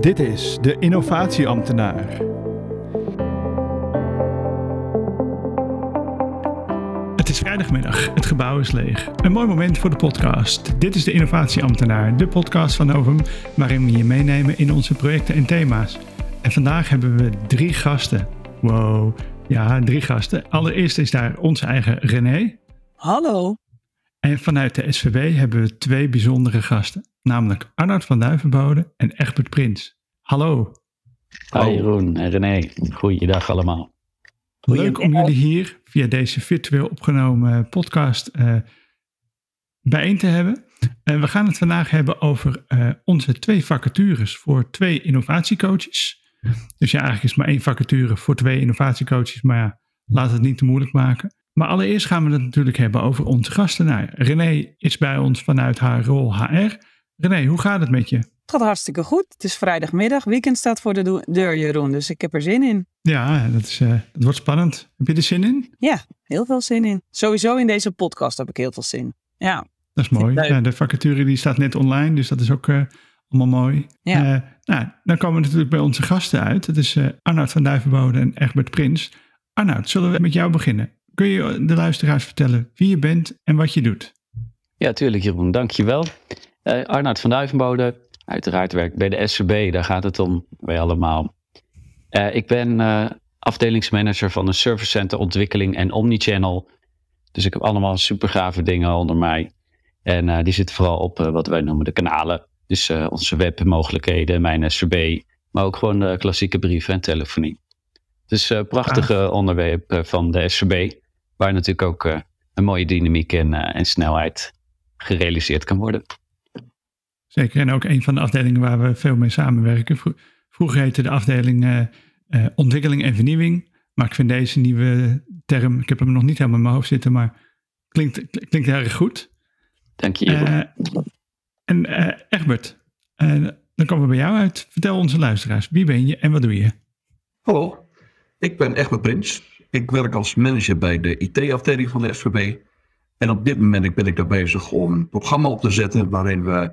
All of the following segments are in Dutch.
Dit is de Innovatieambtenaar. Het is vrijdagmiddag, het gebouw is leeg. Een mooi moment voor de podcast. Dit is de Innovatieambtenaar, de podcast van Novum, waarin we je meenemen in onze projecten en thema's. En vandaag hebben we drie gasten. Wow, ja, drie gasten. Allereerst is daar onze eigen René. Hallo. En vanuit de SVB hebben we twee bijzondere gasten, namelijk Arnoud van Duivenbode en Egbert Prins. Hallo. Hi Jeroen en René, goeiedag allemaal. Leuk om jullie hier via deze virtueel opgenomen podcast uh, bijeen te hebben. En we gaan het vandaag hebben over uh, onze twee vacatures voor twee innovatiecoaches. Dus ja, eigenlijk is maar één vacature voor twee innovatiecoaches, maar ja, laat het niet te moeilijk maken. Maar allereerst gaan we het natuurlijk hebben over onze gasten. Nou, René is bij ons vanuit haar rol HR. René, hoe gaat het met je? Het gaat hartstikke goed. Het is vrijdagmiddag. Weekend staat voor de deur, Jeroen. Dus ik heb er zin in. Ja, dat, is, uh, dat wordt spannend. Heb je er zin in? Ja, heel veel zin in. Sowieso in deze podcast heb ik heel veel zin. Ja. Dat is mooi. Ja, de vacature die staat net online, dus dat is ook uh, allemaal mooi. Ja. Uh, nou, dan komen we natuurlijk bij onze gasten uit. Dat is Arnoud van Duivenbode en Egbert Prins. Arnoud, zullen we met jou beginnen? Kun je de luisteraars vertellen wie je bent en wat je doet? Ja, tuurlijk Jeroen, dankjewel. Uh, Arnoud van Duivenbode, uiteraard werkt bij de SCB, daar gaat het om, wij allemaal. Uh, ik ben uh, afdelingsmanager van een service center ontwikkeling en omnichannel. Dus ik heb allemaal super gave dingen onder mij. En die zitten vooral op wat wij noemen de kanalen. Dus onze webmogelijkheden, mijn SCB, maar ook gewoon de klassieke brieven en telefonie. Dus prachtige ah. onderwerp van de SCB, waar natuurlijk ook een mooie dynamiek en, en snelheid gerealiseerd kan worden. Zeker, en ook een van de afdelingen waar we veel mee samenwerken. Vroeger heette de afdeling uh, uh, ontwikkeling en vernieuwing. Maar ik vind deze nieuwe term, ik heb hem nog niet helemaal in mijn hoofd zitten, maar klinkt, klinkt heel erg goed. Dank je. Uh, en Egbert, dan komen we bij jou uit. Vertel onze luisteraars, wie ben je en wat doe je? Hallo, ik ben Egbert Prins. Ik werk als manager bij de IT-afdeling van de SVB. En op dit moment ben ik daar bezig om een programma op te zetten waarin we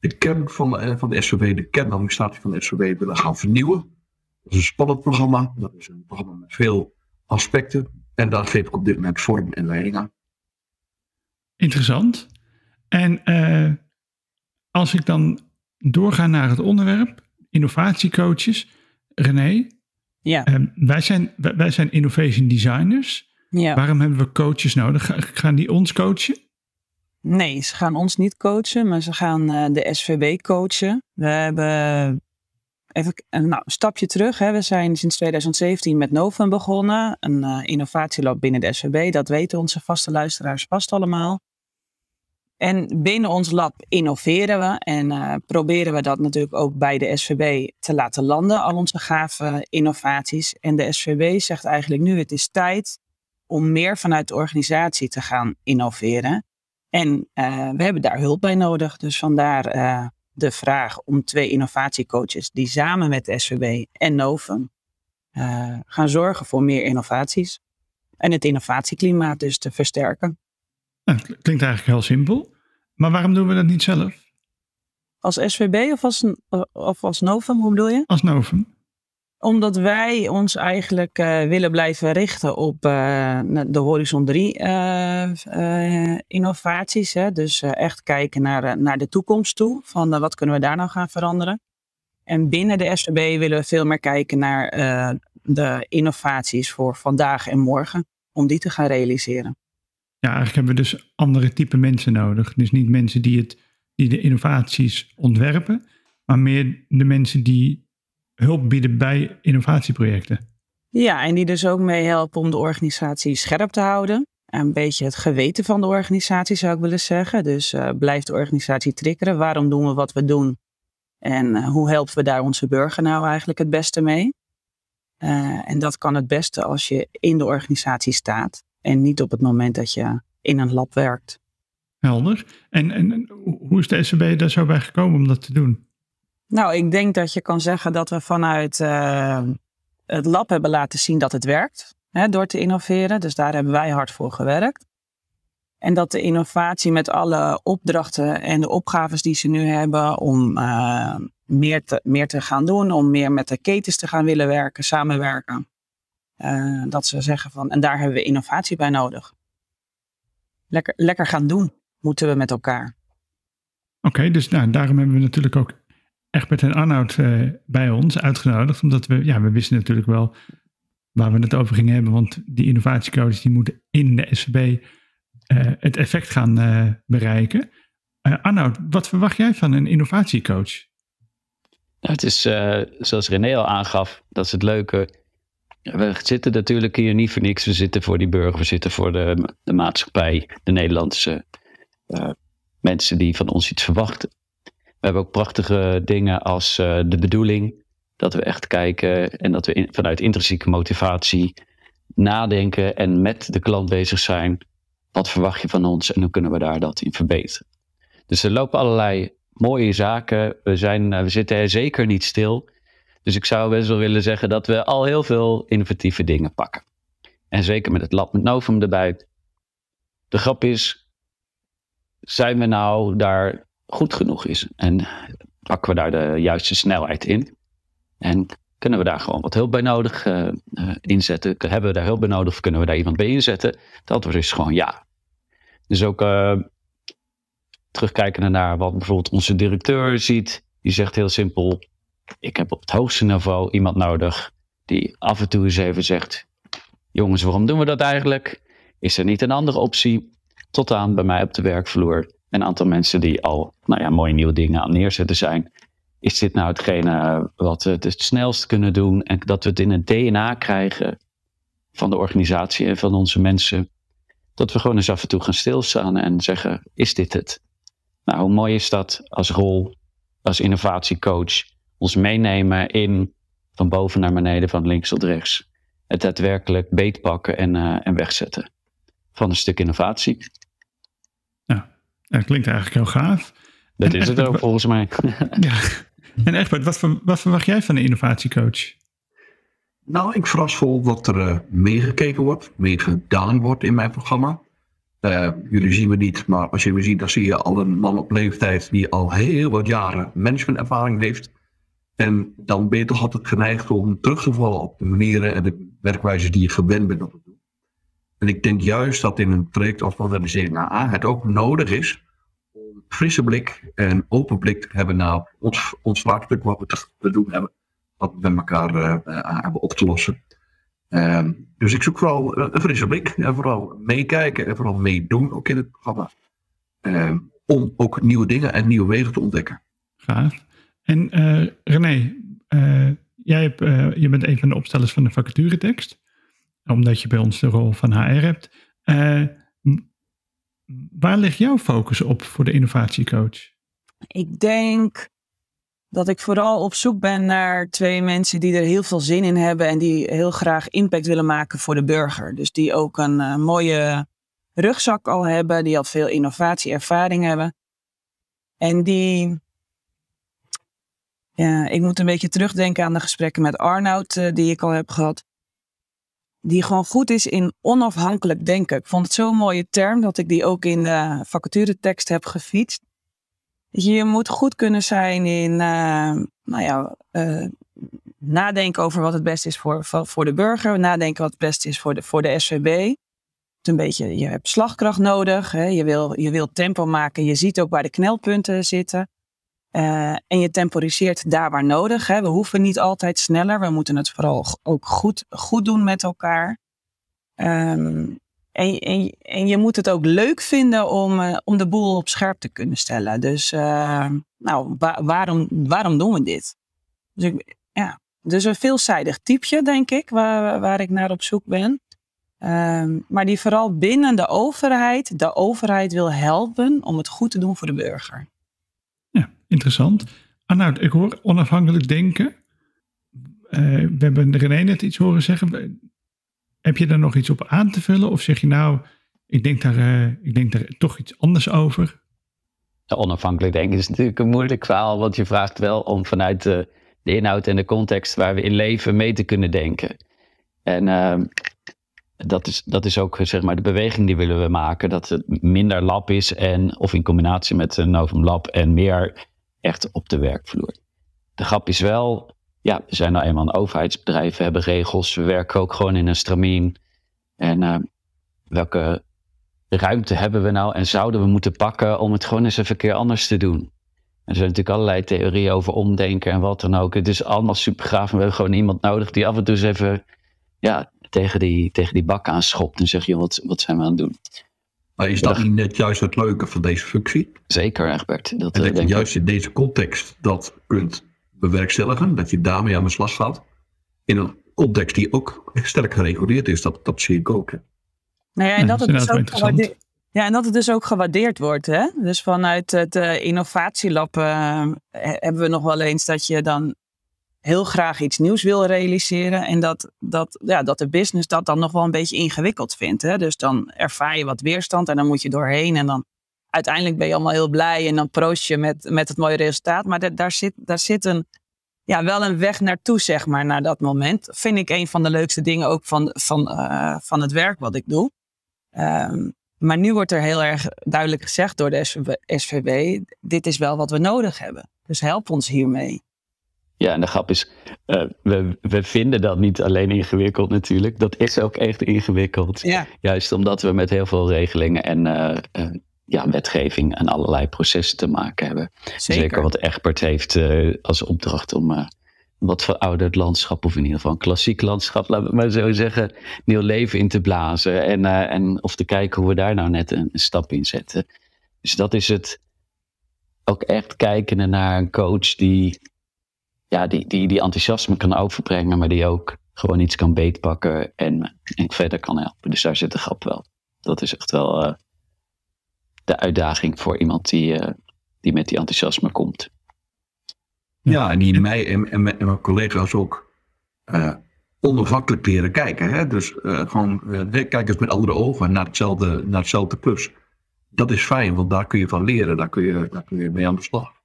de kern van de, van de SVB, de kernadministratie van de SVB, willen gaan vernieuwen. Dat is een spannend programma. Dat is een programma met veel aspecten. En daar geef ik op dit moment vorm en leiding aan. Interessant. En uh, als ik dan doorga naar het onderwerp, innovatiecoaches. René, ja. Uh, wij, zijn, wij zijn innovation designers. Ja. Waarom hebben we coaches nodig? Gaan die ons coachen? Nee, ze gaan ons niet coachen, maar ze gaan uh, de SVB coachen. We hebben even een nou, stapje terug. Hè. We zijn sinds 2017 met Novum begonnen, een uh, innovatielab binnen de SVB. Dat weten onze vaste luisteraars vast allemaal. En binnen ons lab innoveren we en uh, proberen we dat natuurlijk ook bij de SVB te laten landen, al onze gave innovaties. En de SVB zegt eigenlijk nu, het is tijd om meer vanuit de organisatie te gaan innoveren. En uh, we hebben daar hulp bij nodig. Dus vandaar uh, de vraag om twee innovatiecoaches die samen met de SVB en Novum uh, gaan zorgen voor meer innovaties. En het innovatieklimaat dus te versterken. Nou, klinkt eigenlijk heel simpel. Maar waarom doen we dat niet zelf? Als SVB of als, of als Novum, hoe bedoel je? Als Novum omdat wij ons eigenlijk uh, willen blijven richten op uh, de Horizon 3 uh, innovaties. Hè? Dus echt kijken naar, naar de toekomst toe. Van wat kunnen we daar nou gaan veranderen. En binnen de SVB willen we veel meer kijken naar de innovaties voor vandaag en morgen. Om die te gaan realiseren. Ja, eigenlijk hebben we dus andere type mensen nodig. Dus niet mensen die, het, die de innovaties ontwerpen. Maar meer de mensen die hulp bieden bij innovatieprojecten. Ja, en die dus ook meehelpen om de organisatie scherp te houden. Een beetje het geweten van de organisatie zou ik willen zeggen. Dus uh, blijft de organisatie triggeren? Waarom doen we wat we doen? En uh, hoe helpen we daar onze burger nou eigenlijk het beste mee? Uh, en dat kan het beste als je in de organisatie staat en niet op het moment dat je in een lab werkt. Helder. En, en hoe is de SCB daar zo bij gekomen om dat te doen? Nou, ik denk dat je kan zeggen dat we vanuit uh, het lab hebben laten zien dat het werkt. Hè, door te innoveren. Dus daar hebben wij hard voor gewerkt. En dat de innovatie met alle opdrachten en de opgaves die ze nu hebben om uh, meer te, meer te gaan doen, om meer met de ketens te gaan willen werken, samenwerken. Uh, dat ze zeggen van, en daar hebben we innovatie bij nodig. Lekker, lekker gaan doen, moeten we met elkaar. Oké, dus nou, daarom hebben we natuurlijk ook Egbert en Arnoud uh, bij ons uitgenodigd. Omdat we, ja, we wisten natuurlijk wel waar we het over gingen hebben. Want die innovatiecoaches die moeten in de SVB uh, het effect gaan bereiken. Arnoud, wat verwacht jij van een innovatiecoach? Nou, het is zoals René al aangaf, dat is het leuke we zitten natuurlijk hier niet voor niks. We zitten voor die burger, we zitten voor de, de maatschappij, de Nederlandse mensen die van ons iets verwachten. We hebben ook prachtige dingen als uh, de bedoeling. Dat we echt kijken en dat we vanuit intrinsieke motivatie nadenken en met de klant bezig zijn. Wat verwacht je van ons en hoe kunnen we daar dat in verbeteren? Dus er lopen allerlei mooie zaken. We, zijn, uh, we zitten er zeker niet stil. Dus ik zou best wel willen zeggen dat we al heel veel innovatieve dingen pakken. En zeker met het lab met Novum erbij. De grap is, zijn we nou daar goed genoeg is? En pakken we daar de juiste snelheid in? En kunnen we daar gewoon wat hulp bij nodig uh, inzetten? Hebben we daar hulp bij nodig of kunnen we daar iemand bij inzetten? Het antwoord is gewoon ja. Dus ook uh, terugkijken naar wat bijvoorbeeld onze directeur ziet. Die zegt heel simpel, ik heb op het hoogste niveau iemand nodig die af en toe eens even zegt: Jongens, waarom doen we dat eigenlijk? Is er niet een andere optie? Tot aan bij mij op de werkvloer een aantal mensen die al nou ja, mooie nieuwe dingen aan neerzetten zijn. Is dit nou hetgene wat we het snelst kunnen doen en dat we het in het DNA krijgen van de organisatie en van onze mensen? Dat we gewoon eens af en toe gaan stilstaan en zeggen: Is dit het? Nou, hoe mooi is dat als rol, als innovatiecoach? ons meenemen in van boven naar beneden, van links tot rechts. Het daadwerkelijk beetpakken en, uh, en wegzetten van een stuk innovatie. Dat klinkt eigenlijk heel gaaf. Dat is het ook volgens mij. ja. En Egbert, wat, wat verwacht jij van een innovatiecoach? Nou, ik verras vol dat er uh, meer gekeken wordt, meer gedaan wordt in mijn programma. Uh, jullie zien me niet, maar als je me ziet, dan zie je al een man op leeftijd die al heel wat jaren managementervaring heeft. En dan ben je toch altijd geneigd om terug te vallen op de manieren en de werkwijze die je gewend bent te doen. En ik denk juist dat in een traject als modernisering naar A het ook nodig is om frisse blik en open blik te hebben naar ons, ons vraagstuk wat we te doen hebben, wat we met elkaar uh, hebben op te lossen. Uh, dus ik zoek vooral een frisse blik en vooral meekijken en vooral meedoen ook in het programma. Uh, om ook nieuwe dingen en nieuwe wegen te ontdekken. Gaaf. En uh, René, jij hebt, je bent een van de opstellers van de vacaturetekst, omdat je bij ons de rol van HR hebt. waar ligt jouw focus op voor de innovatiecoach? Ik denk dat ik vooral op zoek ben naar twee mensen die er heel veel zin in hebben en die heel graag impact willen maken voor de burger. Dus die ook een mooie rugzak al hebben, die al veel innovatieervaring hebben. En die ja, ik moet een beetje terugdenken aan de gesprekken met Arnoud uh, die ik al heb gehad. Die gewoon goed is in onafhankelijk denken. Ik vond het zo'n mooie term dat ik die ook in de vacaturetekst heb gefietst. Je moet goed kunnen zijn in uh, nou ja, uh, nadenken over wat het beste is voor, voor de burger. Nadenken wat het beste is voor de, voor de SVB. Een beetje, je hebt slagkracht nodig. Hè? Je, wil, je wil tempo maken. Je ziet ook waar de knelpunten zitten. Uh, en je temporiseert daar waar nodig. Hè. We hoeven niet altijd sneller. We moeten het vooral ook goed, goed doen met elkaar. Um, en, en, en, je moet het ook leuk vinden om, uh, om de boel op scherp te kunnen stellen. Dus uh, nou, wa waarom, waarom doen we dit? Dus, ik, ja. dus een veelzijdig typeje, denk ik, waar, waar ik naar op zoek ben. Um, maar die vooral binnen de overheid, de overheid wil helpen om het goed te doen voor de burger. Interessant. Arnoud, ik hoor onafhankelijk denken. Uh, we hebben René net iets horen zeggen. Heb je daar nog iets op aan te vullen? Of zeg je nou, ik denk daar, uh, ik denk daar toch iets anders over? Onafhankelijk denken is natuurlijk een moeilijk verhaal. Want je vraagt wel om vanuit de, de inhoud en de context waar we in leven mee te kunnen denken. En uh, dat, is, dat is ook zeg maar, de beweging die willen we maken. Dat het minder lab is en of in combinatie met een Novum Lab en meer echt op de werkvloer. de grap is wel, ja, we zijn nou eenmaal een overheidsbedrijf, we hebben regels, we werken ook gewoon in een stramien. En uh, welke ruimte hebben we nou en zouden we moeten pakken om het gewoon eens even een keer anders te doen? En er zijn natuurlijk allerlei theorieën over omdenken en wat dan ook. Het is allemaal super gaaf. En we hebben gewoon iemand nodig die af en toe eens even ja, tegen, die, tegen die bak aanschopt. En zegt, joh, wat, wat zijn we aan het doen? Maar is dat niet net juist het leuke van deze functie? Zeker, Egbert. Dat, en dat je juist in deze context dat kunt bewerkstelligen. Dat je daarmee aan de slag gaat. In een context die ook sterk gereguleerd is. Dat, dat zie ik ook. Nou ja, en dat, het dus ook gewaardeerd, ja, en dat het dus ook gewaardeerd wordt. Hè? Dus vanuit het uh, innovatielab uh, hebben we nog wel eens dat je dan heel graag iets nieuws wil realiseren. En dat, dat, ja, dat de business dat dan nog wel een beetje ingewikkeld vindt. Hè? Dus dan ervaar je wat weerstand en dan moet je doorheen. En dan uiteindelijk ben je allemaal heel blij en dan proost je met, met het mooie resultaat. Maar daar, zit, daar zit een, ja, wel een weg naartoe, zeg maar, naar dat moment. Vind ik een van de leukste dingen ook van, van, uh, van het werk wat ik doe. Um, maar nu wordt er heel erg duidelijk gezegd door de SVB, dit is wel wat we nodig hebben. Dus help ons hiermee. Ja, en de grap is, uh, we, we vinden dat niet alleen ingewikkeld natuurlijk. Dat is ook echt ingewikkeld. Ja. Juist omdat we met heel veel regelingen en uh, uh, ja, wetgeving en allerlei processen te maken hebben. Zeker, Zeker wat Egbert heeft als opdracht om wat verouderd landschap, of in ieder geval een klassiek landschap, laten we maar zo zeggen, nieuw leven in te blazen. En, en of te kijken hoe we daar nou net een, een, stap in zetten. Dus dat is het. Ook echt kijken naar een coach die, ja, die, die, die enthousiasme kan overbrengen, maar die ook gewoon iets kan beetpakken en, en verder kan helpen. Dus daar zit de grap wel. Dat is echt wel uh, de uitdaging voor iemand die, uh, die met die enthousiasme komt. Ja, en die mij en, en, mijn collega's ook uh, onafhankelijk leren kijken. Hè? Dus gewoon kijk eens met andere ogen naar hetzelfde, naar hetzelfde plus. Dat is fijn, want daar kun je van leren, daar kun je, daar kun je mee aan de slag.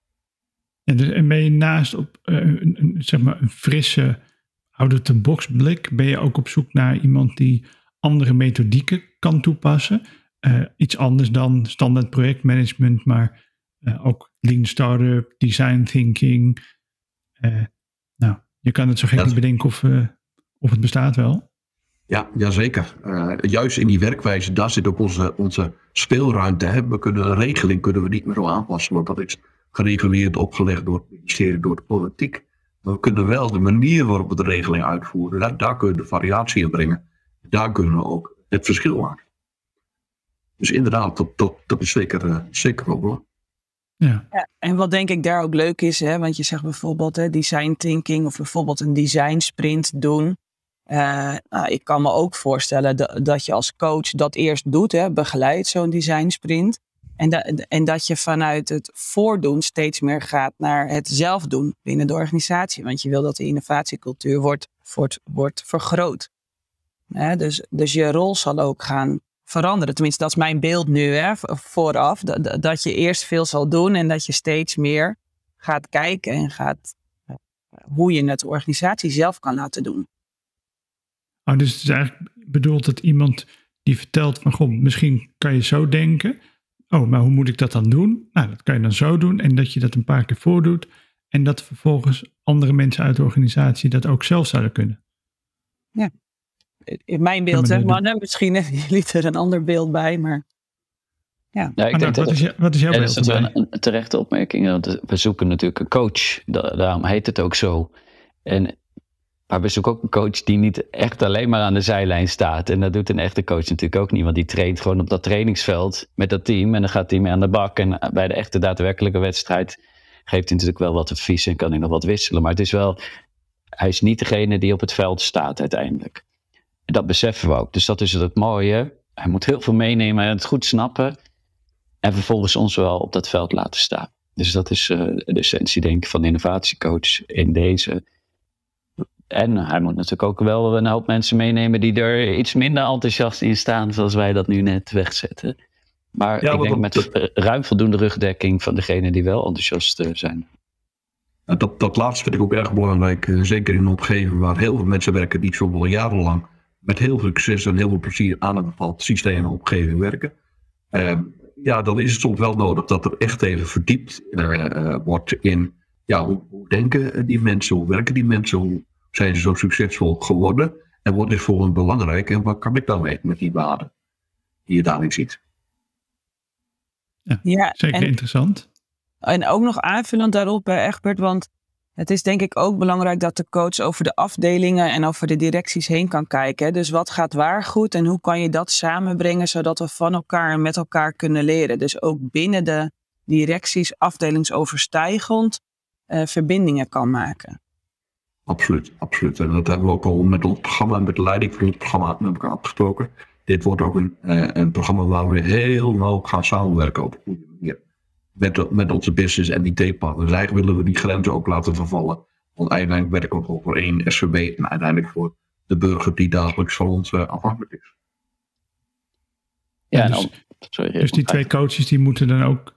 En, dus, en ben je naast op een, een, zeg maar een frisse out-of-the-box blik, ben je ook op zoek naar iemand die andere methodieken kan toepassen? iets anders dan standaard projectmanagement, maar ook lean startup, design thinking, nou, je kan het zo gek niet bedenken of, of het bestaat wel. Ja, jazeker. Uh, juist in die werkwijze, daar zit ook onze, onze speelruimte. Hè. We kunnen een regeling kunnen we niet meer aanpassen, want dat is gereguleerd, opgelegd door het ministerie, door de politiek. Maar we kunnen wel de manier waarop we de regeling uitvoeren, daar, daar kunnen we de variatie in brengen. Daar kunnen we ook het verschil maken. Dus inderdaad, dat, dat, dat is zeker, zeker wel belangrijk. Ja. ja. en wat denk ik daar ook leuk is, hè, want je zegt bijvoorbeeld hè, design thinking of bijvoorbeeld een design sprint doen. Uh, nou, ik kan me ook voorstellen dat, dat je als coach dat eerst doet, hè, begeleidt zo'n design sprint. En, en dat je vanuit het voordoen steeds meer gaat naar het zelf doen binnen de organisatie. Want je wil dat de innovatiecultuur wordt, wordt, wordt vergroot. Dus, dus je rol zal ook gaan veranderen. Tenminste, dat is mijn beeld nu hè, vooraf. Dat, dat je eerst veel zal doen en dat je steeds meer gaat kijken en gaat uh, hoe je het organisatie zelf kan laten doen. Oh, dus het is eigenlijk bedoeld dat iemand die vertelt van goh, misschien kan je zo denken. Oh, maar hoe moet ik dat dan doen? Nou, dat kan je dan zo doen en dat je dat een paar keer voordoet. En dat vervolgens andere mensen uit de organisatie dat ook zelf zouden kunnen. Ja, in mijn beeld, ja, maar, hè, misschien hebben jullie er een ander beeld bij, maar ja. ja ik denk wat, is, wat is jouw beeld? Dat is een, een, terechte opmerking. Want we zoeken natuurlijk een coach, daarom heet het ook zo. En, maar we zoeken ook een coach die niet echt alleen maar aan de zijlijn staat. En dat doet een echte coach natuurlijk ook niet, want die traint gewoon op dat trainingsveld met dat team. En dan gaat hij mee aan de bak. En bij de echte daadwerkelijke wedstrijd geeft hij natuurlijk wel wat advies en kan hij nog wat wisselen. Maar het is wel, hij is niet degene die op het veld staat uiteindelijk. En dat beseffen we ook. Dus dat is het mooie. Hij moet heel veel meenemen en het goed snappen. En vervolgens ons wel op dat veld laten staan. Dus dat is uh, de essentie, denk ik, van de innovatiecoach in deze. En hij moet natuurlijk ook wel een hoop mensen meenemen die er iets minder enthousiast in staan, zoals wij dat nu net wegzetten. Maar ja, ik denk met dat, ruim voldoende rugdekking van degenen die wel enthousiast uh, zijn. Dat, dat laatste vind ik ook erg belangrijk. Uh, zeker in een omgeving waar heel veel mensen werken die zoveel jarenlang met heel veel succes en heel veel plezier aan een bepaald systeem en omgeving werken. Uh, ja, dan is het soms wel nodig dat er echt even verdiept uh, wordt in ja, hoe, hoe denken die mensen, hoe werken die mensen, hoe zijn ze zo succesvol geworden en wat is voor hen belangrijk en wat kan ik dan mee met die waarden die je daarin ziet. Ja, ja zeker en, interessant. En ook nog aanvullend daarop bij Egbert, want het is denk ik ook belangrijk dat de coach over de afdelingen en over de directies heen kan kijken. Dus wat gaat waar goed en hoe kan je dat samenbrengen zodat we van elkaar en met elkaar kunnen leren. Dus ook binnen de directies afdelingsoverstijgend uh, verbindingen kan maken. Absoluut, absoluut. En dat hebben we ook al met ons programma en met de leiding van het programma met elkaar afgesproken. Dit wordt ook een, uh, een programma waar we heel nauw gaan samenwerken op een goede manier met, met onze business en IT-partners. Eigenlijk willen we die grenzen ook laten vervallen. Want uiteindelijk werken we ook voor één SVB en uiteindelijk voor de burger die dagelijks van ons uh, afhankelijk is. Ja, dus, sorry, dus die twee coaches die moeten dan ook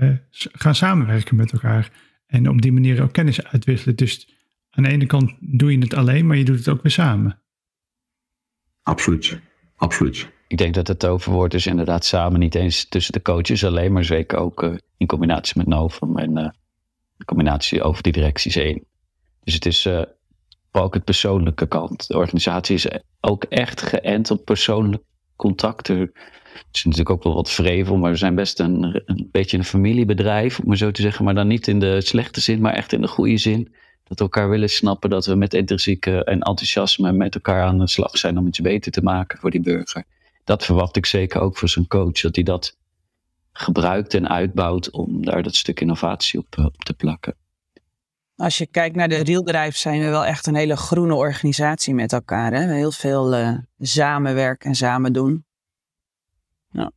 uh, gaan samenwerken met elkaar. En op die manier ook kennis uitwisselen. Dus aan de ene kant doe je het alleen, maar je doet het ook weer samen. Absoluut, absoluut ik denk dat het toverwoord is inderdaad samen, niet eens tussen de coaches alleen, maar zeker ook uh, in combinatie met Novum en uh, in combinatie over die directies heen. Dus het is uh, ook het persoonlijke kant. De organisatie is ook echt geënt op persoonlijk contact. Het is natuurlijk ook wel wat vrevel, maar we zijn best een, een beetje een familiebedrijf, om maar zo te zeggen. Maar dan niet in de slechte zin, maar echt in de goede zin. Dat we elkaar willen snappen, dat we met intrinsieke en enthousiasme met elkaar aan de slag zijn om iets beter te maken voor die burger dat verwacht ik zeker ook voor zijn coach. Dat hij dat gebruikt en uitbouwt om daar dat stuk innovatie op, eh, op te plakken. Als je kijkt naar de Rielbedrijf zijn we wel echt een hele groene organisatie met elkaar. Hè? Heel veel uh, samenwerken en samen doen. Ja.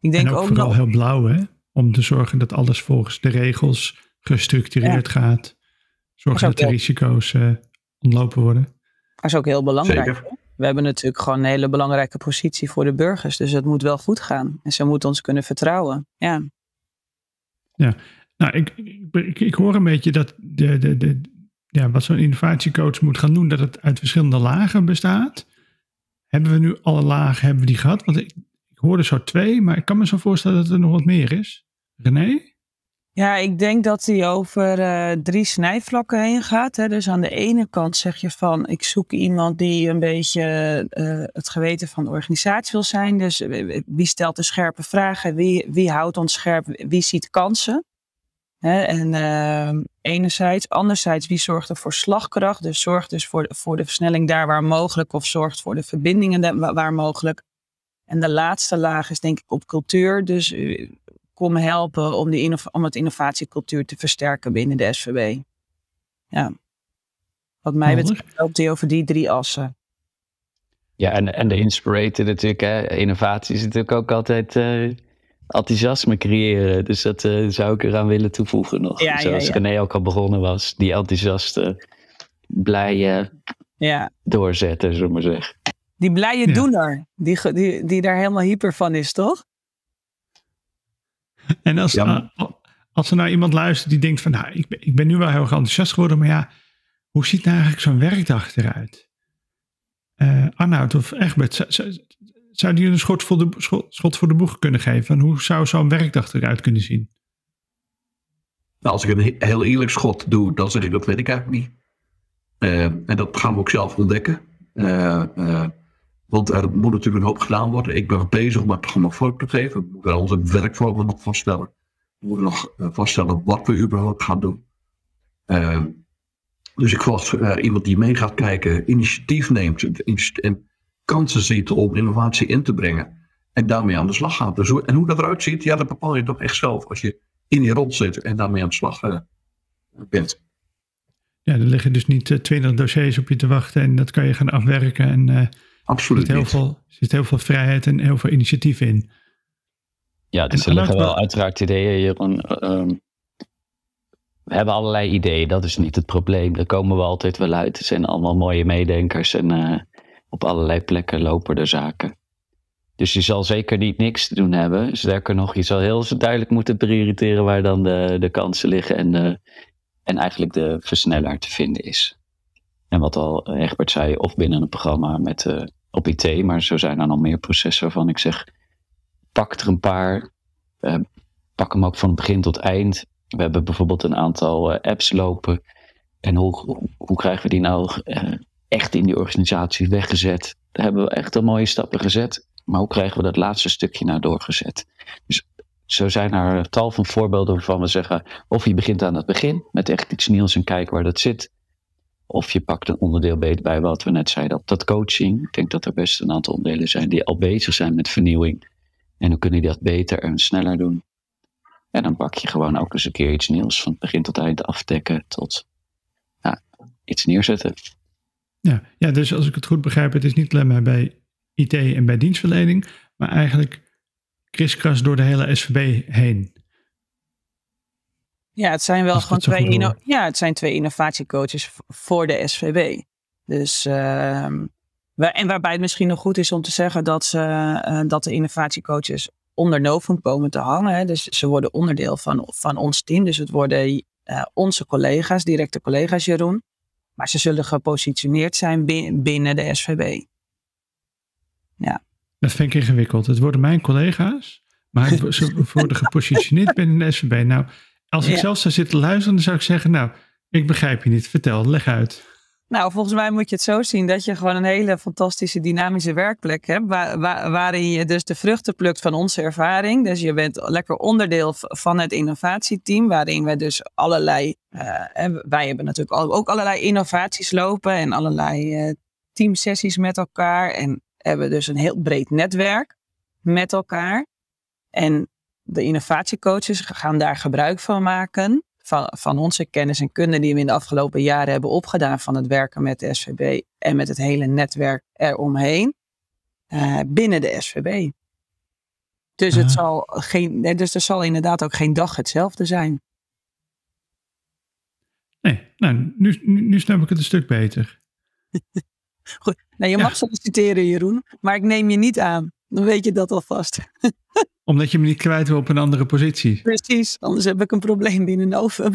Ik denk en ook, vooral heel blauw hè? Om te zorgen dat alles volgens de regels gestructureerd gaat. Zorgen dat, de risico's uh, ontlopen worden. Dat is ook heel belangrijk. We hebben natuurlijk gewoon een hele belangrijke positie voor de burgers. Dus het moet wel goed gaan. En ze moeten ons kunnen vertrouwen. Ja. Ja, nou, ik, ik, ik hoor een beetje dat de, de, de, ja, wat zo'n innovatiecoach moet gaan doen, dat het uit verschillende lagen bestaat. Hebben we nu alle lagen hebben we die gehad? Want ik, ik hoorde zo twee, maar ik kan me zo voorstellen dat er nog wat meer is. René? Ja, ik denk dat hij over uh, drie snijvlakken heen gaat. Hè. Dus aan de ene kant zeg je van, ik zoek iemand die een beetje uh, het geweten van de organisatie wil zijn. Dus uh, wie stelt de scherpe vragen, wie, wie houdt ons scherp, wie ziet kansen. Hè. En enerzijds, anderzijds, wie zorgt er voor slagkracht. Dus zorgt dus voor, voor de versnelling daar waar mogelijk of zorgt voor de verbindingen waar mogelijk. En de laatste laag is denk ik op cultuur. Dus komen helpen om, die om het innovatiecultuur te versterken binnen de SVB. Ja. Wat mij betreft loopt hij over die drie assen. Ja, en, en de inspirator natuurlijk. Hè. Innovatie is natuurlijk ook altijd uh, enthousiasme creëren. Dus dat uh, zou ik eraan willen toevoegen nog. Ja, Zoals ja, ja. René ook al begonnen was. Die enthousiaste, blije ja. doorzetten, zullen we maar zeggen. Die blije doener, die, die, die daar helemaal hyper van is, toch? En als, uh, als er nou iemand luistert die denkt van, nou, ik ben, ik ben nu wel heel erg enthousiast geworden, maar ja, hoe ziet nou eigenlijk zo'n werkdag eruit? Uh, Arnoud of Egbert, zouden jullie een schot voor, de, schot, voor de boeg kunnen geven? hoe zou zo'n werkdag eruit kunnen zien? Nou, als ik een heel eerlijk schot doe, dan zeg ik dat weet ik eigenlijk niet. Uh, en dat gaan we ook zelf ontdekken. Uh, want er moet natuurlijk een hoop gedaan worden. Ik ben bezig om het programma vorm te geven. We moeten onze werkvormen nog vaststellen. We moeten nog eh, vaststellen wat we überhaupt gaan doen. Uh, dus ik was uh, iemand die mee gaat kijken, initiatief neemt en kansen ziet om innovatie in te brengen. En daarmee aan de slag gaat. Dus en hoe dat eruit ziet, ja, dat bepaal je toch echt zelf als je in die rol zit en daarmee aan de slag uh, bent. Ja, er liggen dus niet twintig dossiers op je te wachten en dat kan je gaan afwerken en Absoluut. Er zit, heel veel, zit heel veel vrijheid en heel veel initiatief in. Ja, dus er liggen wel uiteraard ideeën. Jeroen. Ehm, we hebben allerlei ideeën, dat is niet het probleem. Daar komen we altijd wel uit. Er zijn allemaal mooie meedenkers en uh, op allerlei plekken lopen er zaken. Dus je zal zeker niet niks te doen hebben. Sterker nog, je zal heel duidelijk moeten prioriteren waar dan de, de kansen liggen en, de, en eigenlijk de versneller te vinden is. En wat al Egbert zei, of binnen een programma met uh, op IT, maar zo zijn er nog meer processen waarvan ik zeg, pak er een paar, uh, pak hem ook van begin tot eind We hebben bijvoorbeeld een aantal apps lopen. En hoe, hoe krijgen we die nou echt in die organisatie weggezet? Daar hebben we echt al mooie stappen gezet. Maar hoe krijgen we dat laatste stukje nou doorgezet? Dus zo zijn er tal van voorbeelden waarvan we zeggen: of je begint aan het begin met echt iets nieuws en kijken waar dat zit. Of je pakt een onderdeel beter bij wat we net zeiden op dat coaching. Ik denk dat er best een aantal onderdelen zijn die al bezig zijn met vernieuwing. En hoe kunnen die dat beter en sneller doen? En dan pak je gewoon ook eens een keer iets nieuws van begin tot eind afdekken tot iets neerzetten. Ja, ja, dus als ik het goed begrijp, het is niet alleen maar bij IT en bij dienstverlening, maar eigenlijk kriskras door de hele SVB heen. Ja, het zijn wel gewoon twee, ja, het zijn twee innovatiecoaches voor de SVB. Dus, uh, en waarbij het misschien nog goed is om te zeggen dat, ze, uh, dat de innovatiecoaches onder Novum komen te hangen. Hè. Dus ze worden onderdeel van, van ons team. Dus het worden uh, onze collega's, directe collega's Jeroen. Maar ze zullen gepositioneerd zijn binnen de SVB. Ja. Dat vind ik ingewikkeld. Het worden mijn collega's, maar ze worden gepositioneerd binnen de SVB. Nou, als ik zelf zou zitten luisteren, dan zou ik zeggen, nou, ik begrijp je niet. Vertel, leg uit. Nou, volgens mij moet je het zo zien dat je gewoon een hele fantastische dynamische werkplek hebt. Waar, waarin je dus de vruchten plukt van onze ervaring. Dus je bent lekker onderdeel van het innovatieteam. Waarin we dus allerlei. Uh, wij hebben natuurlijk ook allerlei innovaties lopen. En allerlei uh, teamsessies met elkaar. En hebben dus een heel breed netwerk met elkaar. En de innovatiecoaches gaan daar gebruik van maken. Van, van onze kennis en kunde die we in de afgelopen jaren hebben opgedaan van het werken met de SVB en met het hele netwerk eromheen uh, binnen de SVB. Dus, het zal geen, dus er zal inderdaad ook geen dag hetzelfde zijn. Nee, nou, nu, nu, nu snap ik het een stuk beter. Goed. Nou, je mag solliciteren, Jeroen, maar ik neem je niet aan. Dan weet je dat alvast. Omdat je me niet kwijt wil op een andere positie. Precies, anders heb ik een probleem binnen Novum.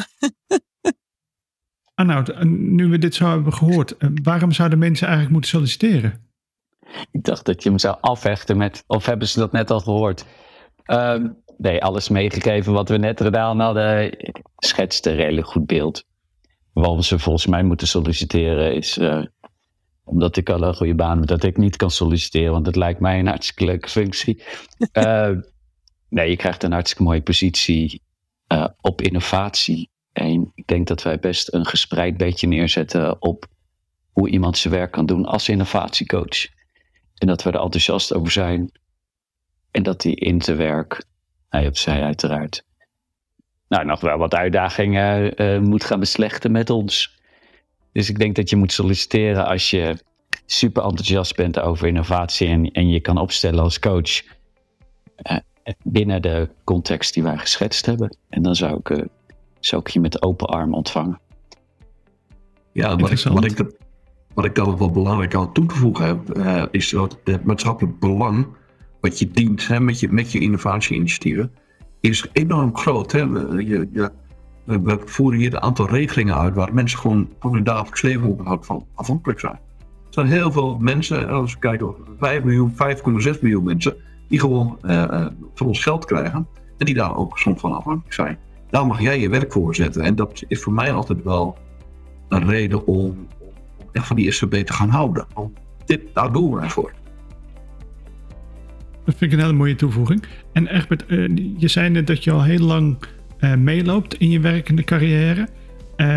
Arnoud, nu we dit zo hebben gehoord, eh, waarom zouden mensen eigenlijk moeten solliciteren? Ik dacht dat je hem zou afhechten met, of hebben ze dat net al gehoord? Ehm, nee, alles meegegeven wat we net gedaan hadden, schetst een redelijk goed beeld. Waarom ze volgens mij moeten solliciteren is uh, omdat ik al een goede baan heb, dat ik niet kan solliciteren, want het lijkt mij een hartstikke leuke functie. uh, nee, je krijgt een hartstikke mooie positie uh, op innovatie. En ik denk dat wij best een gespreid beetje neerzetten op hoe iemand zijn werk kan doen als innovatiecoach. En dat we er enthousiast over zijn. En dat die in te werk, hij op zij uiteraard, nou, nog wel wat uitdagingen uh, moet gaan beslechten met ons. Dus ik denk dat je moet solliciteren als je super enthousiast bent over innovatie en, en je kan opstellen als coach uh, binnen de context die wij geschetst hebben. En dan zou ik, uh, zou ik je met open arm ontvangen. Ja, wat ik, wat, ik, wat ik dan wel belangrijk aan toe te voegen heb, uh, is dat het maatschappelijk belang wat je dient hè, met, je, met je innovatieinitiatieven, is enorm groot. Hè. Je, je, we voeren hier een aantal regelingen uit waar mensen gewoon voor hun dagelijks leven van afhankelijk zijn. Er zijn heel veel mensen, als we kijken, 5 miljoen, 5,6 miljoen mensen, die gewoon uh, van ons geld krijgen en die daar ook soms van afhankelijk zijn. Daar mag jij je werk voor zetten. En dat is voor mij altijd wel een reden om, echt van die SVB te gaan houden. Want dit, daar doen we voor. Dat vind ik een hele mooie toevoeging. En Egbert, uh, je zei net dat je al heel lang uh, meeloopt in je werkende carrière. Uh,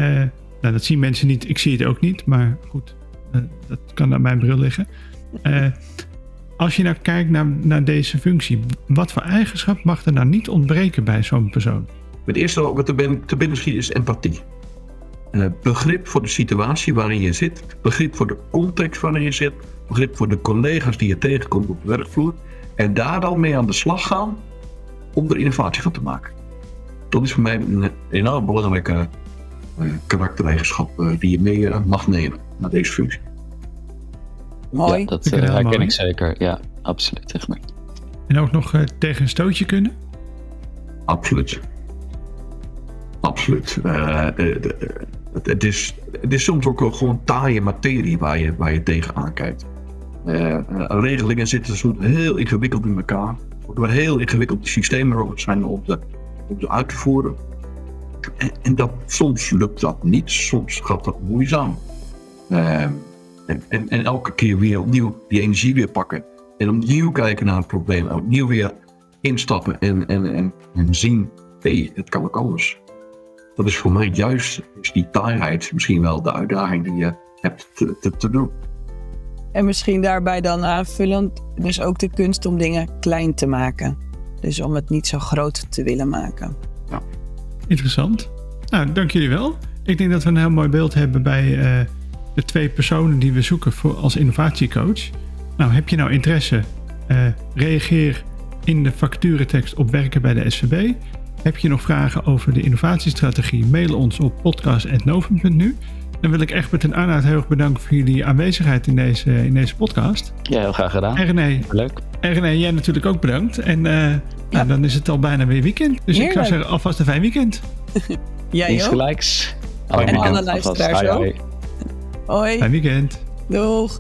nou, dat zien mensen niet. Ik zie het ook niet, maar goed, uh, dat kan aan mijn bril liggen. als je nou kijkt naar, naar deze functie, wat voor eigenschap mag er nou niet ontbreken bij zo'n persoon? Het eerste wat er te binnen schiet is empathie. begrip voor de situatie waarin je zit, begrip voor de context waarin je zit, begrip voor de collega's die je tegenkomt op de werkvloer. En daar dan mee aan de slag gaan om er innovatie van te maken dat is voor mij een enorm belangrijke uh, karaktereigenschap uh, die je mee uh, mag nemen naar deze functie. Mooi. Ja, dat herken ik zeker. Ja, absoluut. Zeg maar. En ook nog tegen een stootje kunnen? Absoluut. Absoluut. Het, het, is, het is soms ook gewoon taaie materie waar je, waar je tegenaan kijkt. regelingen zitten soms heel ingewikkeld in elkaar. Door heel ingewikkeld systemen zijn op de uit te voeren. en, en dat, soms lukt dat niet, soms gaat dat moeizaam. Ehm, en, en, elke keer weer opnieuw die energie weer pakken. En opnieuw kijken naar het probleem. Opnieuw weer instappen en, en, en, en zien, hé, hey, het kan ook anders. Dat is voor mij juist is die taaiheid misschien wel de uitdaging die je hebt te, te, te doen. En misschien daarbij dan aanvullend, dus ook de kunst om dingen klein te maken. Dus om het niet zo groot te willen maken. Interessant. Nou, dank jullie wel. Ik denk dat we een heel mooi beeld hebben bij eh, de twee personen die we zoeken voor als innovatiecoach. Nou, heb je nou interesse? Eh, reageer in de vacaturetekst op werken bij de SVB. Heb je nog vragen over de innovatiestrategie? Mail ons op podcast.novum.nu. Dan wil ik Egbert en Arnoud heel erg bedanken voor jullie aanwezigheid in deze, in deze podcast. Ja, heel graag gedaan. En René, Leuk. en René, jij natuurlijk ook bedankt. En eh, nou, dan is het al bijna weer weekend. Dus ik zou zeggen, alvast een fijn weekend. Jij Iets ook? gelijks. En Allemaal alle alvast. luisteraars ook. Hoi, Fijn weekend. doeg.